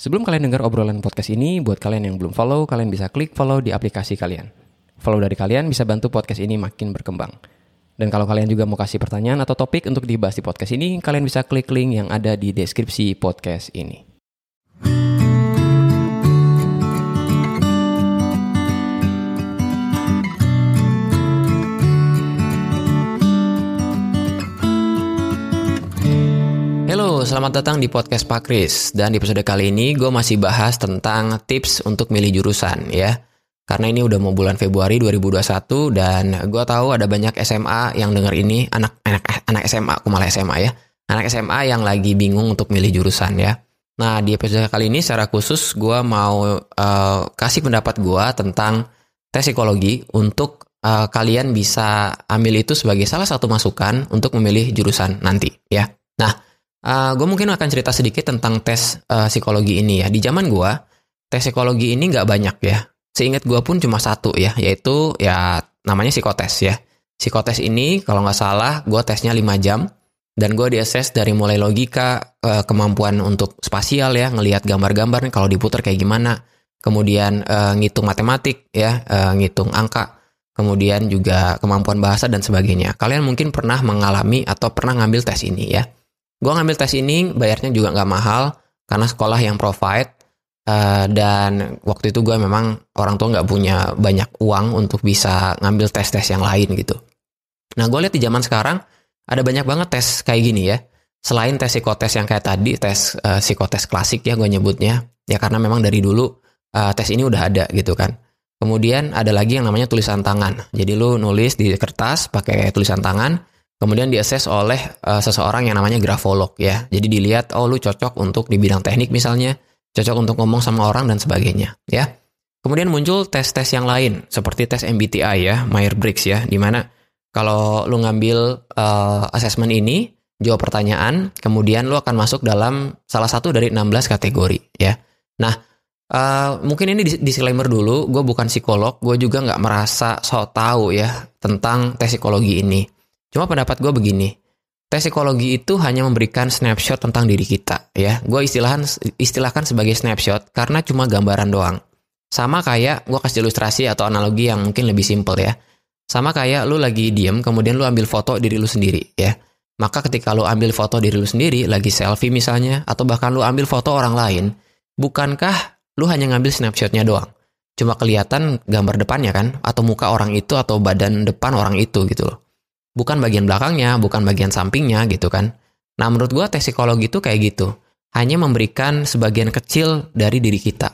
Sebelum kalian dengar obrolan podcast ini, buat kalian yang belum follow, kalian bisa klik follow di aplikasi kalian. Follow dari kalian bisa bantu podcast ini makin berkembang. Dan kalau kalian juga mau kasih pertanyaan atau topik untuk dibahas di podcast ini, kalian bisa klik link yang ada di deskripsi podcast ini. Selamat datang di podcast Pak Kris. Dan di episode kali ini gue masih bahas tentang tips untuk milih jurusan ya. Karena ini udah mau bulan Februari 2021 dan gue tahu ada banyak SMA yang denger ini anak anak anak SMA, aku malah SMA ya. Anak SMA yang lagi bingung untuk milih jurusan ya. Nah di episode kali ini secara khusus gue mau uh, kasih pendapat gue tentang tes psikologi untuk uh, kalian bisa ambil itu sebagai salah satu masukan untuk memilih jurusan nanti ya. Nah Uh, gue mungkin akan cerita sedikit tentang tes uh, psikologi ini ya. Di zaman gue, tes psikologi ini nggak banyak ya. Seingat gue pun cuma satu ya, yaitu ya namanya psikotes ya. Psikotes ini kalau nggak salah gue tesnya 5 jam dan gue diakses dari mulai logika, uh, kemampuan untuk spasial ya, ngelihat gambar-gambar nih kalau diputar kayak gimana, kemudian uh, ngitung matematik ya, uh, ngitung angka, kemudian juga kemampuan bahasa dan sebagainya. Kalian mungkin pernah mengalami atau pernah ngambil tes ini ya. Gue ngambil tes ini, bayarnya juga nggak mahal, karena sekolah yang provide, uh, dan waktu itu gue memang orang tua nggak punya banyak uang untuk bisa ngambil tes-tes yang lain gitu. Nah, gue lihat di zaman sekarang, ada banyak banget tes kayak gini ya. Selain tes psikotes yang kayak tadi, tes uh, psikotes klasik ya gue nyebutnya, ya karena memang dari dulu uh, tes ini udah ada gitu kan. Kemudian ada lagi yang namanya tulisan tangan. Jadi lu nulis di kertas pakai tulisan tangan, kemudian diakses oleh uh, seseorang yang namanya grafolog ya. Jadi dilihat oh lu cocok untuk di bidang teknik misalnya, cocok untuk ngomong sama orang dan sebagainya ya. Kemudian muncul tes-tes yang lain seperti tes MBTI ya, Myers-Briggs ya, di mana kalau lu ngambil uh, assessment ini, jawab pertanyaan, kemudian lu akan masuk dalam salah satu dari 16 kategori ya. Nah, uh, mungkin ini disclaimer dulu, gue bukan psikolog, gue juga nggak merasa so tahu ya tentang tes psikologi ini. Cuma pendapat gue begini, tes psikologi itu hanya memberikan snapshot tentang diri kita ya. Gue istilahkan istilahkan sebagai snapshot karena cuma gambaran doang. Sama kayak gue kasih ilustrasi atau analogi yang mungkin lebih simpel ya. Sama kayak lu lagi diem kemudian lu ambil foto diri lu sendiri ya. Maka ketika lu ambil foto diri lu sendiri, lagi selfie misalnya, atau bahkan lu ambil foto orang lain, bukankah lu hanya ngambil snapshotnya doang? Cuma kelihatan gambar depannya kan, atau muka orang itu, atau badan depan orang itu gitu loh bukan bagian belakangnya, bukan bagian sampingnya gitu kan. Nah menurut gue tes psikologi itu kayak gitu. Hanya memberikan sebagian kecil dari diri kita.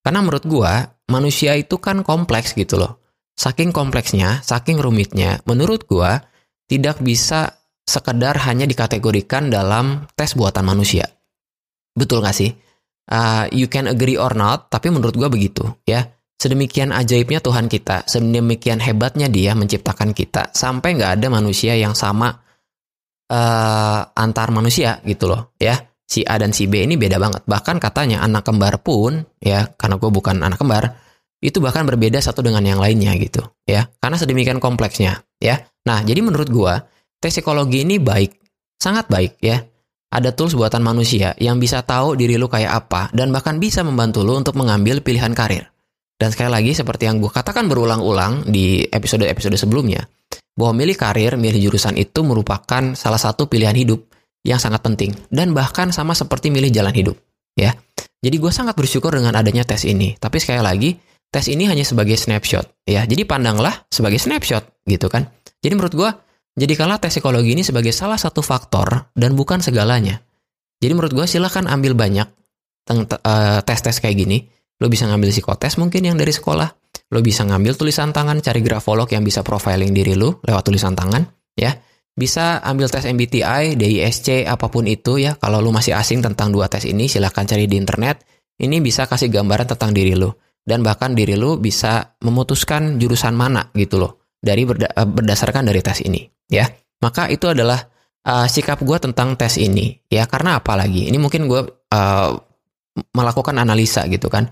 Karena menurut gue, manusia itu kan kompleks gitu loh. Saking kompleksnya, saking rumitnya, menurut gue tidak bisa sekedar hanya dikategorikan dalam tes buatan manusia. Betul gak sih? Uh, you can agree or not, tapi menurut gue begitu ya. Sedemikian ajaibnya Tuhan kita, sedemikian hebatnya Dia menciptakan kita, sampai nggak ada manusia yang sama uh, antar manusia gitu loh, ya. Si A dan si B ini beda banget. Bahkan katanya anak kembar pun, ya, karena gue bukan anak kembar, itu bahkan berbeda satu dengan yang lainnya gitu, ya. Karena sedemikian kompleksnya, ya. Nah, jadi menurut gue, tes psikologi ini baik, sangat baik, ya. Ada tools buatan manusia yang bisa tahu diri lu kayak apa dan bahkan bisa membantu lu untuk mengambil pilihan karir. Dan sekali lagi seperti yang gue katakan berulang-ulang di episode-episode sebelumnya, bahwa milih karir, milih jurusan itu merupakan salah satu pilihan hidup yang sangat penting dan bahkan sama seperti milih jalan hidup, ya. Jadi gue sangat bersyukur dengan adanya tes ini. Tapi sekali lagi, tes ini hanya sebagai snapshot, ya. Jadi pandanglah sebagai snapshot, gitu kan. Jadi menurut gue, jadikanlah tes psikologi ini sebagai salah satu faktor dan bukan segalanya. Jadi menurut gue silahkan ambil banyak eh, tes-tes kayak gini, Lo bisa ngambil psikotes mungkin yang dari sekolah. Lo bisa ngambil tulisan tangan, cari grafolog yang bisa profiling diri lo lewat tulisan tangan, ya. Bisa ambil tes MBTI, DISC, apa pun itu ya. Kalau lo masih asing tentang dua tes ini, silahkan cari di internet. Ini bisa kasih gambaran tentang diri lo. Dan bahkan diri lo bisa memutuskan jurusan mana gitu loh. Dari berda eh, berdasarkan dari tes ini, ya. Maka itu adalah uh, sikap gue tentang tes ini, ya. Karena apa lagi? Ini mungkin gue uh, melakukan analisa gitu kan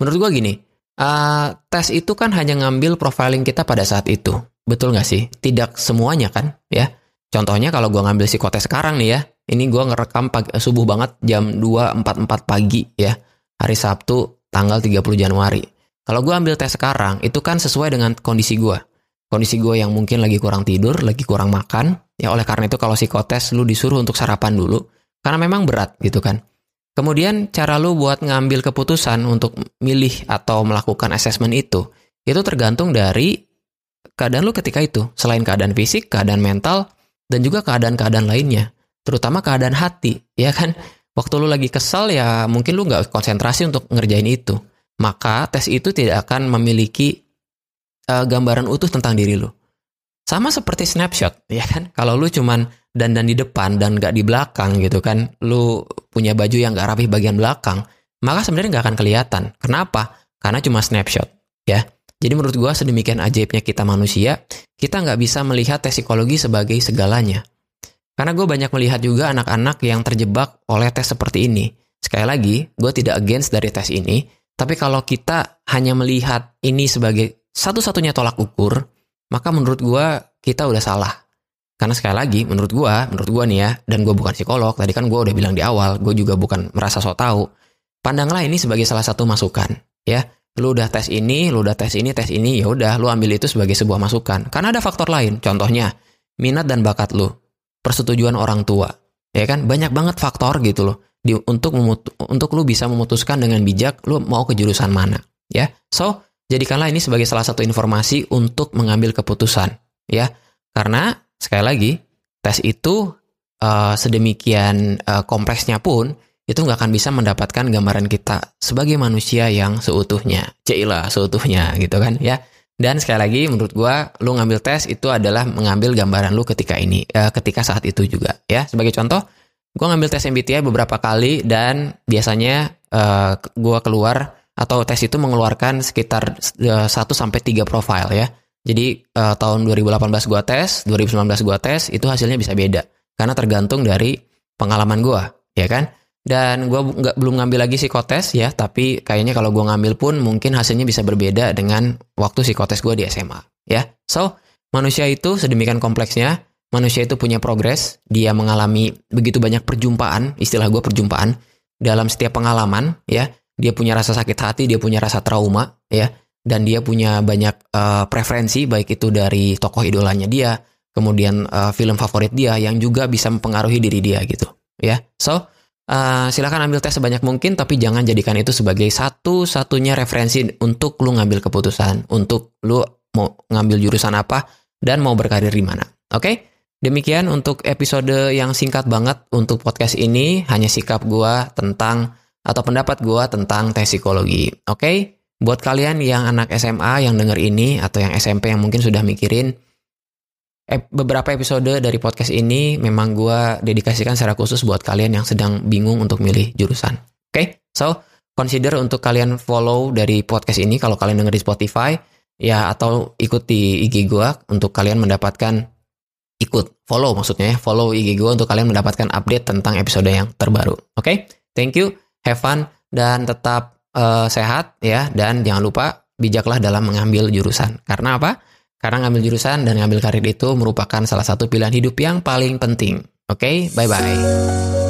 Menurut gue gini, uh, tes itu kan hanya ngambil profiling kita pada saat itu. Betul nggak sih? Tidak semuanya kan, ya. Contohnya kalau gue ngambil psikotes sekarang nih ya, ini gue ngerekam pagi, subuh banget jam 2.44 pagi ya. hari Sabtu tanggal 30 Januari. Kalau gue ambil tes sekarang, itu kan sesuai dengan kondisi gue. Kondisi gue yang mungkin lagi kurang tidur, lagi kurang makan. Ya oleh karena itu kalau psikotes lu disuruh untuk sarapan dulu. Karena memang berat gitu kan. Kemudian cara lu buat ngambil keputusan untuk milih atau melakukan assessment itu, itu tergantung dari keadaan lu ketika itu. Selain keadaan fisik, keadaan mental, dan juga keadaan-keadaan lainnya. Terutama keadaan hati, ya kan? Waktu lu lagi kesal ya mungkin lu nggak konsentrasi untuk ngerjain itu. Maka tes itu tidak akan memiliki uh, gambaran utuh tentang diri lu. Sama seperti snapshot, ya kan? Kalau lu cuman dandan di depan dan gak di belakang gitu kan, lu punya baju yang gak rapi bagian belakang, maka sebenarnya gak akan kelihatan. Kenapa? Karena cuma snapshot, ya. Jadi menurut gua sedemikian ajaibnya kita manusia, kita nggak bisa melihat tes psikologi sebagai segalanya. Karena gue banyak melihat juga anak-anak yang terjebak oleh tes seperti ini. Sekali lagi, gue tidak against dari tes ini, tapi kalau kita hanya melihat ini sebagai satu-satunya tolak ukur, maka menurut gue kita udah salah. Karena sekali lagi, menurut gue, menurut gue nih ya, dan gue bukan psikolog, tadi kan gue udah bilang di awal, gue juga bukan merasa so tau. Pandanglah ini sebagai salah satu masukan, ya. Lu udah tes ini, lu udah tes ini, tes ini, ya udah, lu ambil itu sebagai sebuah masukan. Karena ada faktor lain, contohnya minat dan bakat lu, persetujuan orang tua, ya kan? Banyak banget faktor gitu loh. Di, untuk untuk lu bisa memutuskan dengan bijak lu mau ke jurusan mana ya so Jadikanlah ini sebagai salah satu informasi untuk mengambil keputusan, ya. Karena sekali lagi tes itu uh, sedemikian uh, kompleksnya pun itu nggak akan bisa mendapatkan gambaran kita sebagai manusia yang seutuhnya, cila seutuhnya gitu kan, ya. Dan sekali lagi menurut gua lu ngambil tes itu adalah mengambil gambaran lu ketika ini, uh, ketika saat itu juga, ya. Sebagai contoh, gua ngambil tes MBTI beberapa kali dan biasanya uh, gua keluar atau tes itu mengeluarkan sekitar uh, eh, 1 sampai 3 profil ya. Jadi uh, tahun 2018 gua tes, 2019 gua tes, itu hasilnya bisa beda karena tergantung dari pengalaman gua, ya kan? Dan gua nggak belum ngambil lagi psikotes ya, tapi kayaknya kalau gua ngambil pun mungkin hasilnya bisa berbeda dengan waktu psikotes gua di SMA, ya. So, manusia itu sedemikian kompleksnya, manusia itu punya progres, dia mengalami begitu banyak perjumpaan, istilah gua perjumpaan dalam setiap pengalaman, ya dia punya rasa sakit hati, dia punya rasa trauma, ya, dan dia punya banyak uh, preferensi, baik itu dari tokoh idolanya dia, kemudian uh, film favorit dia yang juga bisa mempengaruhi diri dia gitu, ya. So, uh, silakan ambil tes sebanyak mungkin, tapi jangan jadikan itu sebagai satu-satunya referensi untuk lu ngambil keputusan, untuk lu mau ngambil jurusan apa dan mau berkarir di mana. Oke? Okay? Demikian untuk episode yang singkat banget untuk podcast ini, hanya sikap gua tentang atau pendapat gue tentang tes psikologi. Oke, okay? buat kalian yang anak SMA yang denger ini atau yang SMP yang mungkin sudah mikirin beberapa episode dari podcast ini memang gue dedikasikan secara khusus buat kalian yang sedang bingung untuk milih jurusan. Oke, okay? so consider untuk kalian follow dari podcast ini kalau kalian denger di Spotify ya atau ikuti IG gue untuk kalian mendapatkan ikut follow maksudnya ya follow IG gue untuk kalian mendapatkan update tentang episode yang terbaru. Oke, okay? thank you have fun, dan tetap uh, sehat ya. Dan jangan lupa bijaklah dalam mengambil jurusan. Karena apa? Karena ngambil jurusan dan ngambil karir itu merupakan salah satu pilihan hidup yang paling penting. Oke, okay? bye-bye.